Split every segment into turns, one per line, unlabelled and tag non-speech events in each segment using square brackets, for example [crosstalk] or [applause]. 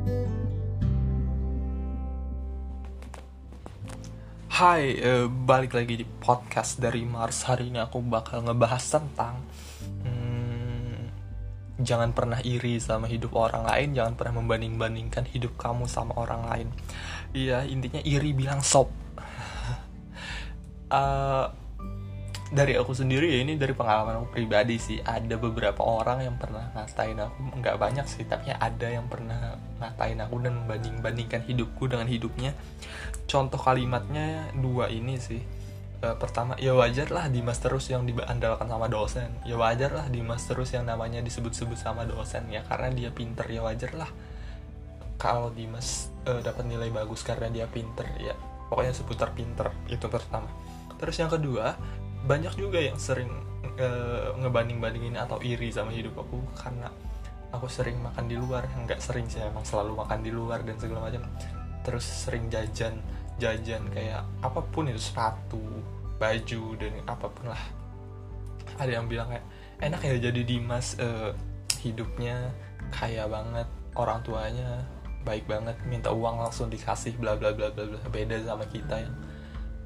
Hai, uh, balik lagi di podcast dari Mars. Hari ini aku bakal ngebahas tentang hmm, Jangan pernah iri sama hidup orang lain Jangan pernah membanding-bandingkan hidup kamu sama orang lain. Iya, intinya iri bilang sob. Uh, [laughs] Dari aku sendiri ya, ini dari pengalaman aku pribadi sih. Ada beberapa orang yang pernah ngatain aku Nggak banyak sih, tapi ada yang pernah ngatain aku Dan membanding-bandingkan hidupku dengan hidupnya. Contoh kalimatnya dua ini sih. E, pertama ya wajar lah Dimas terus yang diandalkan sama dosen. Ya wajar lah Dimas terus yang namanya disebut-sebut sama dosen ya karena dia pinter. Ya wajar lah kalau Dimas e, dapat nilai bagus karena dia pinter ya. Pokoknya seputar pinter itu pertama. Terus yang kedua banyak juga yang sering e, ngebanding-bandingin atau iri sama hidup aku karena aku sering makan di luar. Nggak sering sih emang selalu makan di luar dan segala macam. Terus sering jajan jajan kayak apa pun itu sepatu baju dan apa pun lah. Ada yang bilang kayak enak ya jadi Dimas uh, hidupnya kaya banget orang tuanya baik banget minta uang langsung dikasih bla bla bla bla bla beda sama kita yang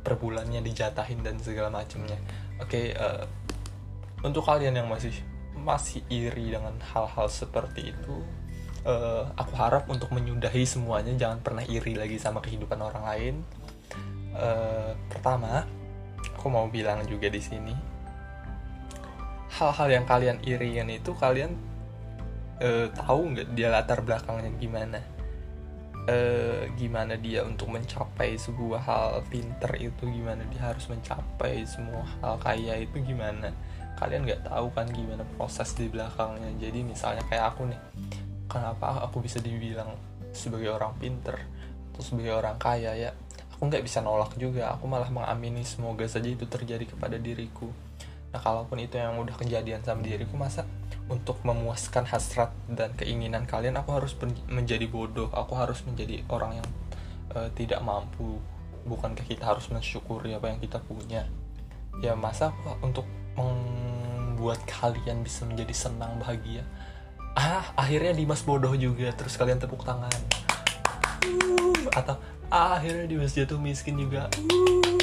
per bulannya dijatahin dan segala macamnya oke okay, uh, eh, untuk kalian yang masih masih iri dengan hal-hal seperti itu uh, aku harap untuk menyudahi semuanya jangan pernah iri lagi sama kehidupan orang lain. Uh, pertama aku mau bilang juga di sini hal-hal yang kalian iriin itu kalian uh, tahu nggak dia latar belakangnya gimana uh, gimana dia untuk mencapai sebuah hal pinter itu gimana dia harus mencapai semua hal kaya itu gimana? Kalian nggak tahu kan gimana proses di belakangnya. Jadi misalnya kayak aku nih kenapa aku bisa dibilang sebagai orang pinter atau sebagai orang kaya ya? Aku nggak bisa nolak juga. Aku malah mengamini semoga saja itu terjadi kepada diriku. Nah kalaupun itu yang udah kejadian sama diriku masa untuk memuaskan hasrat dan keinginan kalian aku harus menjadi bodoh. Aku harus menjadi orang yang uh, tidak mampu. Bukankah kita harus mensyukuri apa yang kita punya? Ya masa untuk membuat kalian bisa menjadi senang bahagia? Ah akhirnya Dimas bodoh juga. Terus kalian tepuk tangan. Uh, atau ah, akhirnya Dimas jatuh miskin juga. Uh.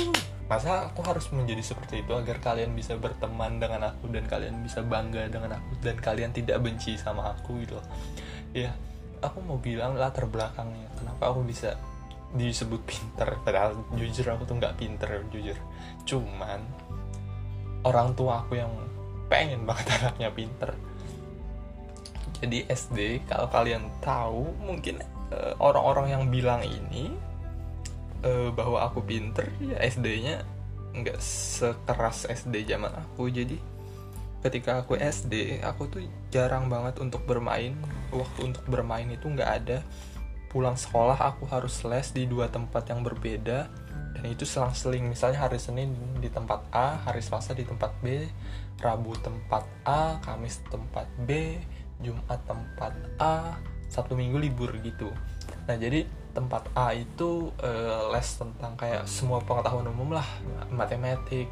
Masa aku harus menjadi seperti itu agar kalian bisa berteman dengan aku dan kalian bisa bangga dengan aku dan kalian tidak benci sama aku gitu loh. Ya aku mau bilang latar belakangnya. Kenapa aku bisa disebut pinter? Padahal jujur aku tuh nggak pinter jujur. Cuman orang tua aku yang pengen banget [laughs] anaknya pinter. Jadi SD kalau kalian tahu mungkin eh, orang-orang yang bilang ini uh, bahwa aku pinter ya SD-nya nggak sekeras SD zaman aku. Jadi ketika aku SD aku tuh jarang banget untuk bermain. Waktu untuk bermain itu nggak ada. Pulang sekolah aku harus les di dua tempat yang berbeda. Dan itu selang-seling. Misalnya hari Senin di tempat A hari Selasa di tempat B Rabu tempat A Kamis tempat B Jumat tempat A Sabtu Minggu libur gitu. Nah jadi tempat A itu uh, les tentang kayak semua pengetahuan umum lah. Matematik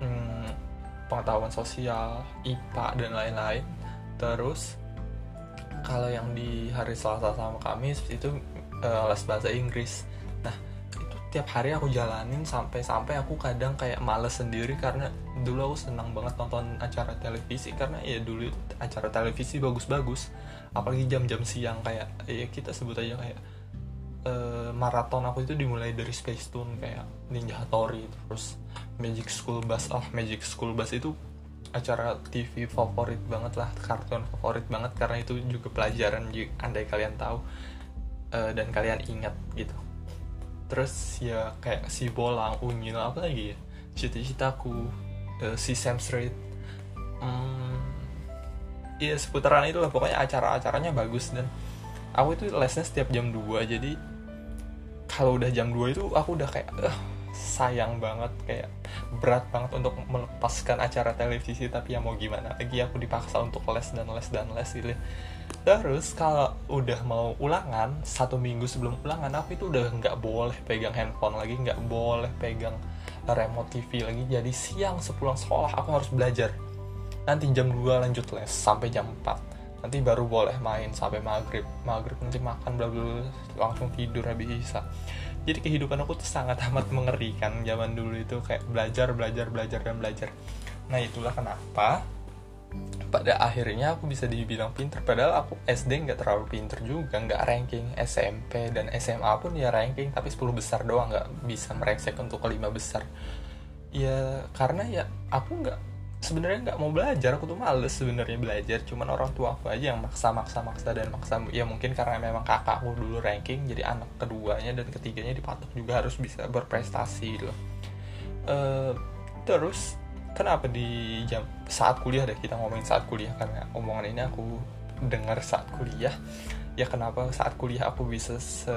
hmm, pengetahuan sosial IPA dan lain-lain. Terus kalau yang di hari Selasa sama Kamis itu uh, les bahasa Inggris. Tiap hari aku jalanin sampai-sampai aku kadang kayak males sendiri karena dulu aku senang banget nonton acara televisi karena ya dulu acara televisi bagus-bagus. Apalagi jam-jam siang kayak ya kita sebut aja kayak uh, maraton aku itu dimulai dari Space Tune kayak Ninja Hattori terus Magic School Bus. Ah Magic School Bus itu acara TV favorit banget lah kartun favorit banget karena itu juga pelajaran andai kalian tahu uh, dan kalian ingat gitu. Terus ya kayak si bolang unyil apa lagi ya? Cita-citaku uh, si Sam Street. Hmm, ya seputaran itu lah pokoknya acara-acaranya bagus dan aku itu lesnya setiap jam 2 jadi kalau udah jam 2 itu aku udah kayak uh, sayang banget kayak berat banget untuk melepaskan acara televisi tapi ya mau gimana lagi aku dipaksa untuk les dan les dan les gitu. Terus kalau udah mau ulangan satu minggu sebelum ulangan aku itu udah nggak boleh pegang handphone lagi nggak boleh pegang remote TV lagi. Jadi siang sepulang sekolah aku harus belajar. Nanti jam 2 lanjut les sampai jam 4 nanti baru boleh main sampai maghrib. Maghrib nanti makan bla langsung tidur habis isa jadi kehidupan aku tuh sangat [laughs] amat mengerikan zaman dulu itu kayak belajar belajar belajar dan belajar. Nah itulah kenapa pada akhirnya aku bisa dibilang pinter. Padahal aku SD nggak terlalu pinter juga nggak ranking SMP dan SMA pun ya ranking tapi 10 besar doang nggak bisa merengsek untuk kelima besar. Ya karena ya aku nggak sebenarnya nggak mau belajar aku tuh males sebenarnya belajar. Cuman orang tua aku aja yang maksa maksa maksa dan maksa ya mungkin karena memang kakakku dulu ranking jadi anak keduanya dan ketiganya dipatok juga harus bisa berprestasi loh uh, terus kenapa di jam saat kuliah deh kita ngomongin saat kuliah karena omongan ini aku dengar saat kuliah. Ya kenapa saat kuliah aku bisa se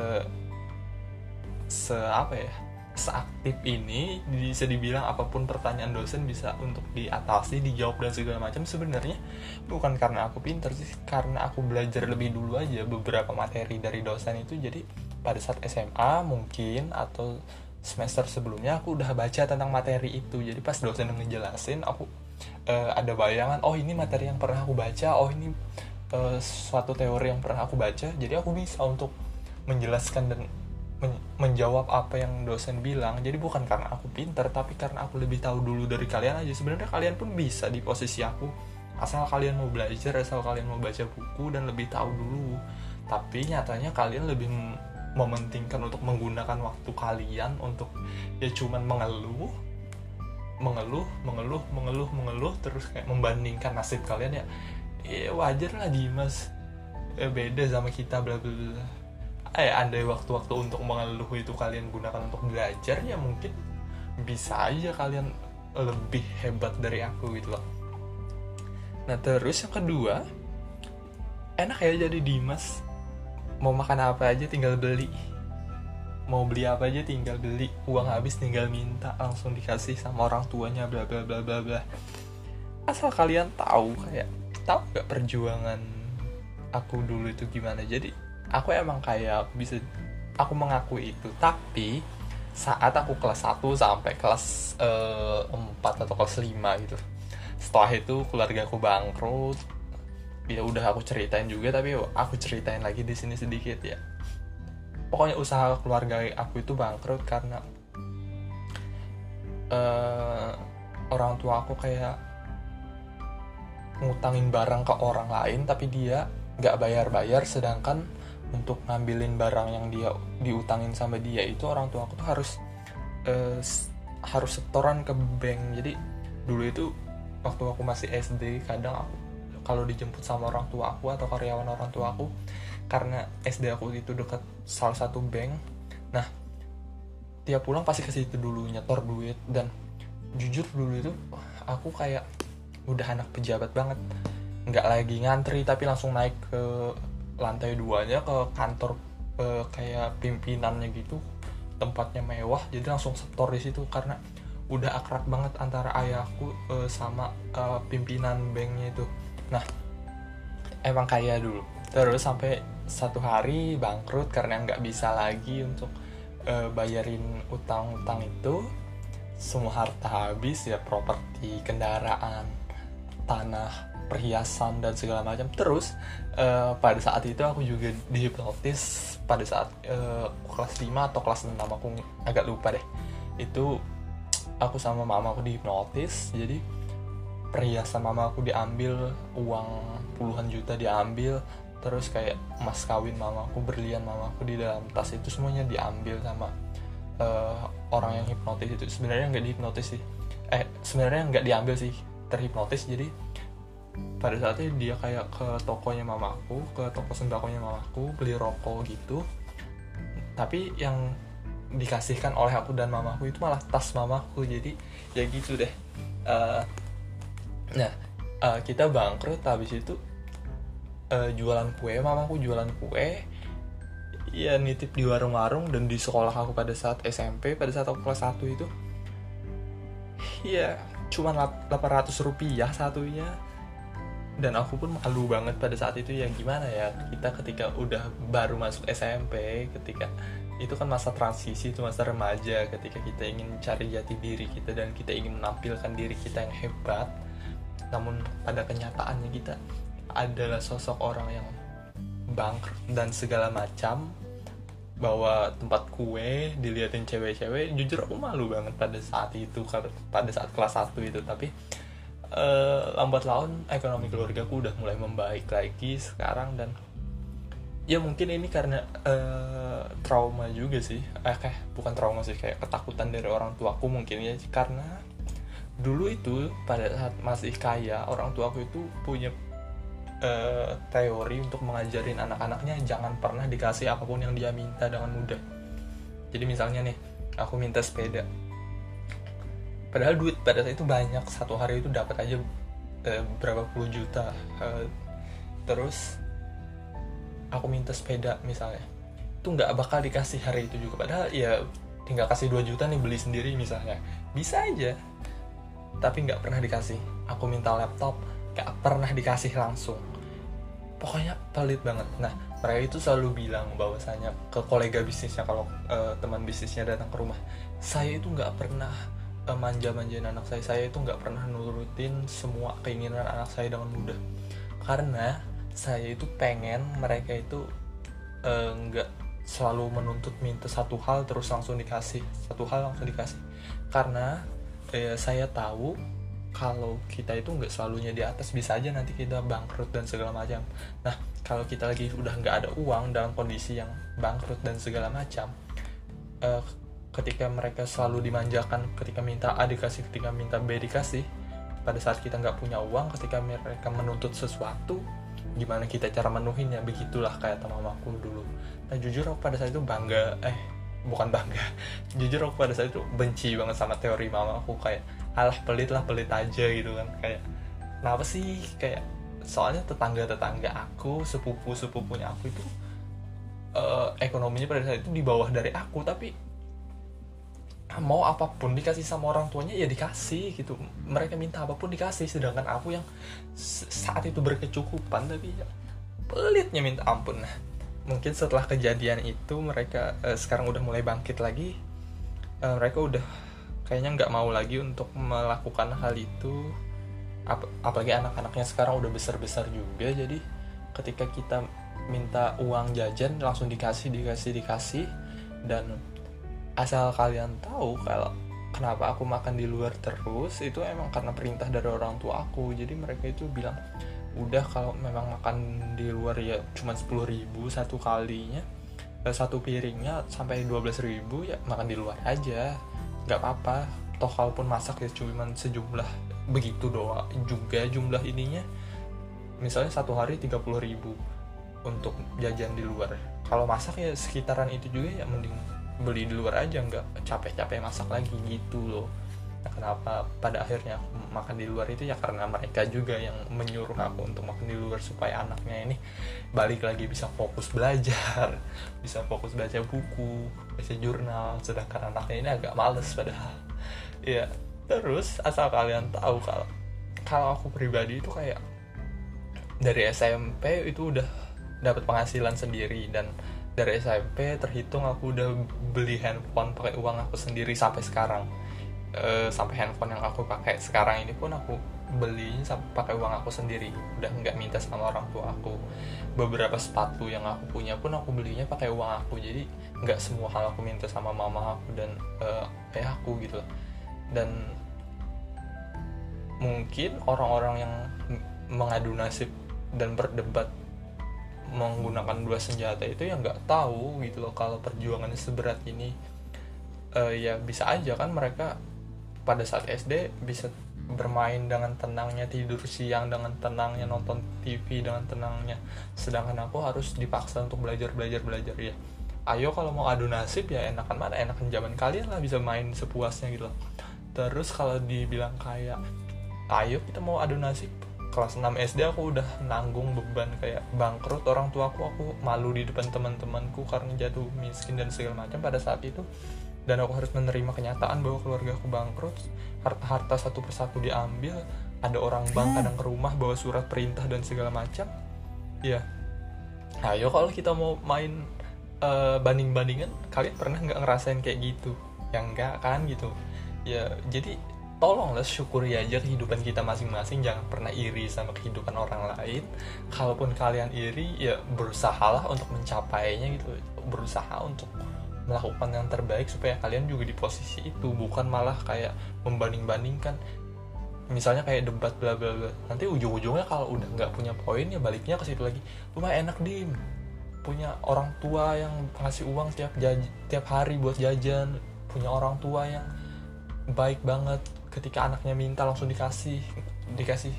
se apa ya seaktif ini bisa dibilang apa pun pertanyaan dosen bisa untuk diatasi dijawab dan segala macam sebenarnya bukan karena aku pinter sih karena aku belajar lebih dulu aja beberapa materi dari dosen itu. Jadi pada saat SMA mungkin atau semester sebelumnya aku udah baca tentang materi itu. Jadi pas dosen ngejelasin aku uh, ada bayangan oh ini materi yang pernah aku baca oh ini uh, suatu teori yang pernah aku baca. Jadi aku bisa untuk menjelaskan dan men menjawab apa yang dosen bilang. Jadi bukan karena aku pinter tapi karena aku lebih tahu dulu dari kalian aja. Sebenarnya kalian pun bisa di posisi aku. Asal kalian mau belajar asal kalian mau baca buku dan lebih tahu dulu. Tapi nyatanya kalian lebih mementingkan untuk menggunakan waktu kalian untuk ya cuman mengeluh mengeluh mengeluh mengeluh mengeluh terus kayak membandingkan nasib kalian ya ya wajar lah Dimas. Ya beda sama kita bla bla bla eh ada waktu-waktu untuk mengeluh itu kalian gunakan untuk belajar ya mungkin bisa aja kalian lebih hebat dari aku gitu loh. Nah terus yang kedua enak ya jadi Dimas. Mau makan apa aja tinggal beli. Mau beli apa aja tinggal beli. Uang habis tinggal minta langsung dikasih sama orang tuanya bla bla bla bla bla. Asal kalian tahu kayak tahu gak perjuangan aku dulu itu gimana? Jadi aku emang kayak bisa aku mengakui itu. Tapi saat aku kelas 1 sampai kelas uh, eh, 4 atau kelas 5 gitu setelah itu keluarga aku bangkrut. Ya udah aku ceritain juga tapi aku ceritain lagi di sini sedikit ya. Pokoknya usaha keluarga aku itu bangkrut karena uh, orang tua aku kayak ngutangin barang ke orang lain tapi dia nggak bayar-bayar sedangkan untuk ngambilin barang yang dia diutangin sama dia itu orang tua aku tuh harus uh, harus setoran ke bank. Jadi dulu itu waktu aku masih SD kadang aku kalau dijemput sama orang tua aku atau karyawan orang tua aku karena SD aku itu dekat salah satu bank. Nah tiap pulang pasti ke situ dulu nyetor duit. Dan jujur dulu itu aku kayak udah anak pejabat banget. Nggak lagi ngantri tapi langsung naik ke lantai duanya ke kantor eh, kayak pimpinannya gitu tempatnya mewah jadi langsung setor di situ karena udah akrab banget antara ayahku eh, sama eh, pimpinan banknya itu. Nah emang kaya dulu. Terus sampai satu hari bangkrut karena nggak bisa lagi untuk uh, bayarin utang-utang itu semua harta habis ya properti kendaraan tanah perhiasan dan segala macam. Terus uh, pada saat itu aku juga dihipnotis pada saat uh, kelas 5 atau kelas 6 aku agak lupa deh. Itu aku sama mama aku dihipnotis jadi perhiasan mama aku diambil uang puluhan juta diambil terus kayak emas kawin mama aku berlian mama aku di dalam tas itu semuanya diambil sama uh, orang yang hipnotis itu. Sebenarnya nggak dihipnotis sih. Eh sebenarnya nggak diambil sih terhipnotis jadi pada saatnya dia kayak ke tokonya mamaku ke toko sembakonya mamaku beli rokok gitu. Tapi yang dikasihkan oleh aku dan mamaku itu malah tas mamaku. Jadi ya gitu deh. Uh, nah uh, kita bangkrut habis itu uh, jualan kue mamaku jualan kue. Ya nitip di warung-warung dan di sekolah aku pada saat SMP pada saat aku kelas 1 itu. Ya cuma 800 rupiah satunya dan aku pun malu banget pada saat itu ya gimana ya kita ketika udah baru masuk SMP ketika itu kan masa transisi itu masa remaja ketika kita ingin cari jati diri kita dan kita ingin menampilkan diri kita yang hebat namun pada kenyataannya kita adalah sosok orang yang bangkrut dan segala macam bawa tempat kue diliatin cewek-cewek jujur aku malu banget pada saat itu pada saat kelas 1 itu. Tapi uh, lambat laun ekonomi keluarga aku udah mulai membaik lagi sekarang dan ya mungkin ini karena uh, trauma juga sih. Eh kayak bukan trauma sih kayak ketakutan dari orang tuaku mungkin ya. Karena dulu itu pada saat masih kaya orang tuaku itu punya uh, teori untuk mengajarin anak-anaknya jangan pernah dikasih apa pun yang dia minta dengan mudah. Jadi misalnya nih aku minta sepeda padahal duit pada saat itu banyak satu hari itu dapat aja uh, berapa puluh juta. Uh, terus aku minta sepeda misalnya. Itu nggak bakal dikasih hari itu juga. Padahal ya tinggal kasih 2 juta nih beli sendiri misalnya. Bisa aja tapi nggak pernah dikasih. Aku minta laptop nggak pernah dikasih langsung. Pokoknya pelit banget. Nah mereka itu selalu bilang bahwasanya ke kolega bisnisnya kalau uh, teman bisnisnya datang ke rumah saya itu nggak pernah manja-manjain anak saya saya itu nggak pernah nurutin semua keinginan anak saya dengan mudah. Karena saya itu pengen mereka itu eh, nggak selalu menuntut minta satu hal terus langsung dikasih satu hal langsung dikasih. Karena uh, saya tahu kalau kita itu nggak selalunya di atas bisa aja nanti kita bangkrut dan segala macam. Nah kalau kita lagi udah nggak ada uang dalam kondisi yang bangkrut dan segala macam uh, ketika mereka selalu dimanjakan ketika minta A dikasih ketika minta B dikasih pada saat kita nggak punya uang ketika mereka menuntut sesuatu gimana kita cara menuhinnya? Begitulah kayak teman aku dulu. Nah jujur aku pada saat itu bangga eh bukan bangga. [laughs] Jujur aku pada saat itu benci banget sama teori mama aku kayak alah pelit lah pelit aja gitu kan. Kayak kenapa sih? Kayak soalnya tetangga tetangga aku sepupu sepupunya aku itu uh, ekonominya pada saat itu di bawah dari aku tapi mau apa pun dikasih sama orang tuanya ya dikasih gitu. Mereka minta apa pun dikasih sedangkan aku yang saat itu berkecukupan tapi ya pelitnya minta ampun. Nah mungkin setelah kejadian itu mereka uh, sekarang udah mulai bangkit lagi uh, mereka udah kayaknya nggak mau lagi untuk melakukan hal itu. Ap apalagi anak-anaknya sekarang udah besar-besar juga jadi ketika kita minta uang jajan langsung dikasih dikasih dikasih dan asal kalian tahu kalau kenapa aku makan di luar terus itu emang karena perintah dari orang tua aku. Jadi mereka itu bilang udah kalau memang makan di luar ya cuma sepuluh ribu satu kalinya eh, satu piringnya sampai dua belas ribu ya makan di luar aja. Nggak apa-apa. Toh kalaupun masak ya cuma sejumlah begitu doang juga jumlah ininya. Misalnya satu hari 30 ribu untuk jajan di luar. Kalau masak ya sekitaran itu juga ya mending beli di luar aja nggak capek-capek masak lagi gitu loh. Nah, kenapa pada akhirnya aku makan di luar itu? Ya karena mereka juga yang menyuruh aku untuk makan di luar supaya anaknya ini balik lagi bisa fokus belajar [laughs] bisa fokus baca buku baca jurnal. Sedangkan anaknya ini agak males padahal. Ya terus asal kalian tahu kalau kalau aku pribadi itu kayak dari SMP itu udah dapat penghasilan sendiri dan dari SMP terhitung aku udah beli handphone pakai uang aku sendiri sampai sekarang. Uh, sampai handphone yang aku pakai sekarang ini pun aku beli sampai pakai uang aku sendiri. Udah nggak minta sama orang tua aku. Beberapa sepatu yang aku punya pun aku belinya pakai uang aku. Jadi nggak semua hal aku minta sama mama aku dan uh, aku gitu dan mungkin orang-orang yang mengadu nasib dan berdebat menggunakan dua senjata itu yang nggak tahu gitu loh kalau perjuangannya seberat ini. Uh, ya bisa aja kan mereka pada saat SD bisa bermain dengan tenangnya tidur siang dengan tenangnya nonton TV dengan tenangnya. Sedangkan aku harus dipaksa untuk belajar belajar belajar ya. Ayo kalau mau adu nasib ya enakan mana? Enakan zaman kalian lah bisa main sepuasnya gitu loh. Terus kalau dibilang kayak ayo kita mau adu nasib kelas 6 SD aku udah nanggung beban kayak bangkrut. Orang tua aku aku malu di depan teman-temanku karena jatuh miskin dan segala macam pada saat itu. Dan aku harus menerima kenyataan bahwa keluarga aku bangkrut. Harta, harta satu persatu diambil. Ada orang bank hmm. kadang ke rumah bawa surat perintah dan segala macam. Ya. Ayo kalau kita mau main uh, banding-bandingan kalian pernah nggak ngerasain kayak gitu? Yang enggak kan gitu. Ya jadi tolonglah syukuri aja kehidupan kita masing-masing jangan pernah iri sama kehidupan orang lain. Kalaupun kalian iri ya berusahalah untuk mencapainya gitu. Berusaha untuk melakukan yang terbaik supaya kalian juga di posisi itu bukan malah kayak membanding-bandingkan. Misalnya kayak debat bla bla bla. Nanti ujung-ujungnya kalau udah nggak punya poin ya baliknya ke situ lagi. Rumah enak dim punya orang tua yang ngasih uang tiap tiap hari buat jajan. Punya orang tua yang baik banget ketika anaknya minta langsung dikasih dikasih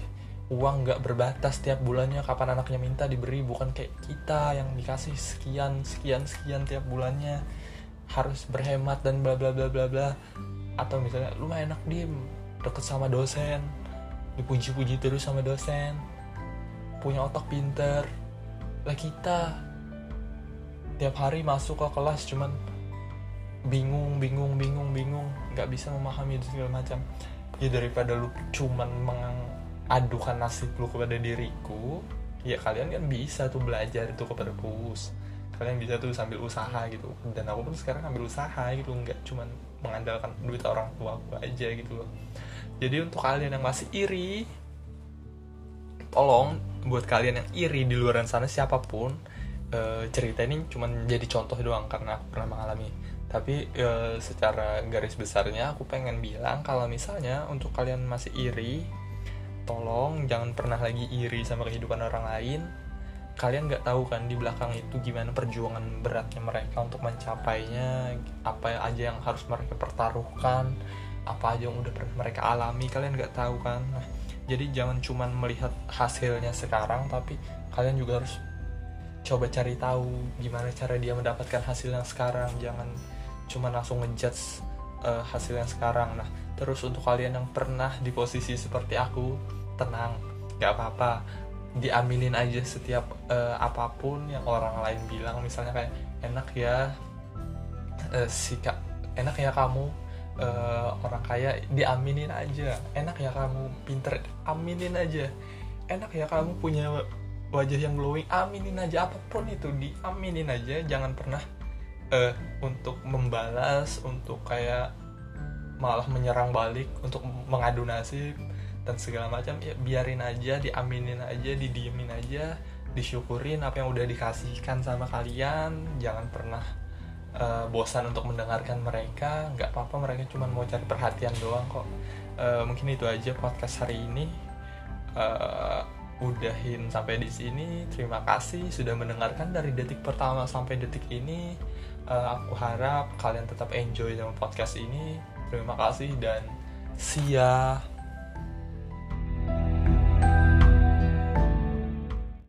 uang nggak berbatas tiap bulannya kapan anaknya minta diberi bukan kayak kita yang dikasih sekian sekian sekian tiap bulannya. Harus berhemat dan bla bla bla bla bla. Atau misalnya lu mah enak diem deket sama dosen. Dipuji-puji terus sama dosen. Punya otak pinter. Lah kita tiap hari masuk ke kelas cuman bingung bingung bingung bingung. Nggak bisa memahami segala macam. Ya daripada lu cuman mengadukan nasib lu kepada diriku ya kalian kan bisa tuh belajar itu kepada pus kalian bisa tuh sambil usaha gitu. Dan aku pun sekarang ambil usaha gitu nggak cuman mengandalkan duit orang tua aku aja gitu loh. Jadi untuk kalian yang masih iri tolong buat kalian yang iri di luar sana siapa pun uh, cerita ini cuman jadi contoh doang karena aku pernah mengalami tapi e, secara garis besarnya aku pengen bilang kalau misalnya untuk kalian masih iri tolong jangan pernah lagi iri sama kehidupan orang lain. Kalian nggak tahu kan di belakang itu gimana perjuangan beratnya mereka untuk mencapainya apa aja yang harus mereka pertaruhkan apa aja yang udah mereka alami kalian nggak tahu kan? Nah, jadi jangan cuman melihat hasilnya sekarang tapi kalian juga harus coba cari tahu gimana cara dia mendapatkan hasil yang sekarang. Jangan cuma langsung ngejudge uh, hasil yang sekarang. Nah terus untuk kalian yang pernah di posisi seperti aku tenang gak apa-apa. Diaminin aja setiap uh, apa pun yang orang lain bilang. Misalnya kayak enak ya uh, sikap enak ya kamu uh, orang kaya. Diaminin aja. Enak ya kamu pinter. Aminin aja. Enak ya kamu punya wajah yang glowing. Aminin aja. Apa pun itu diaminin aja. Jangan pernah uh, untuk membalas untuk kayak malah menyerang balik untuk mengadu nasib dan segala macam ya biarin aja diaminin aja didiemin aja disyukurin apa yang udah dikasihkan sama kalian. Jangan pernah uh, bosan untuk mendengarkan mereka. Nggak apa-apa mereka cuma mau cari perhatian doang kok. Uh, mungkin itu aja podcast hari ini. Uh, udahin sampai di sini. Terima kasih sudah mendengarkan dari detik pertama sampai detik ini uh, aku harap kalian tetap enjoy dengan podcast ini. Terima kasih dan see ya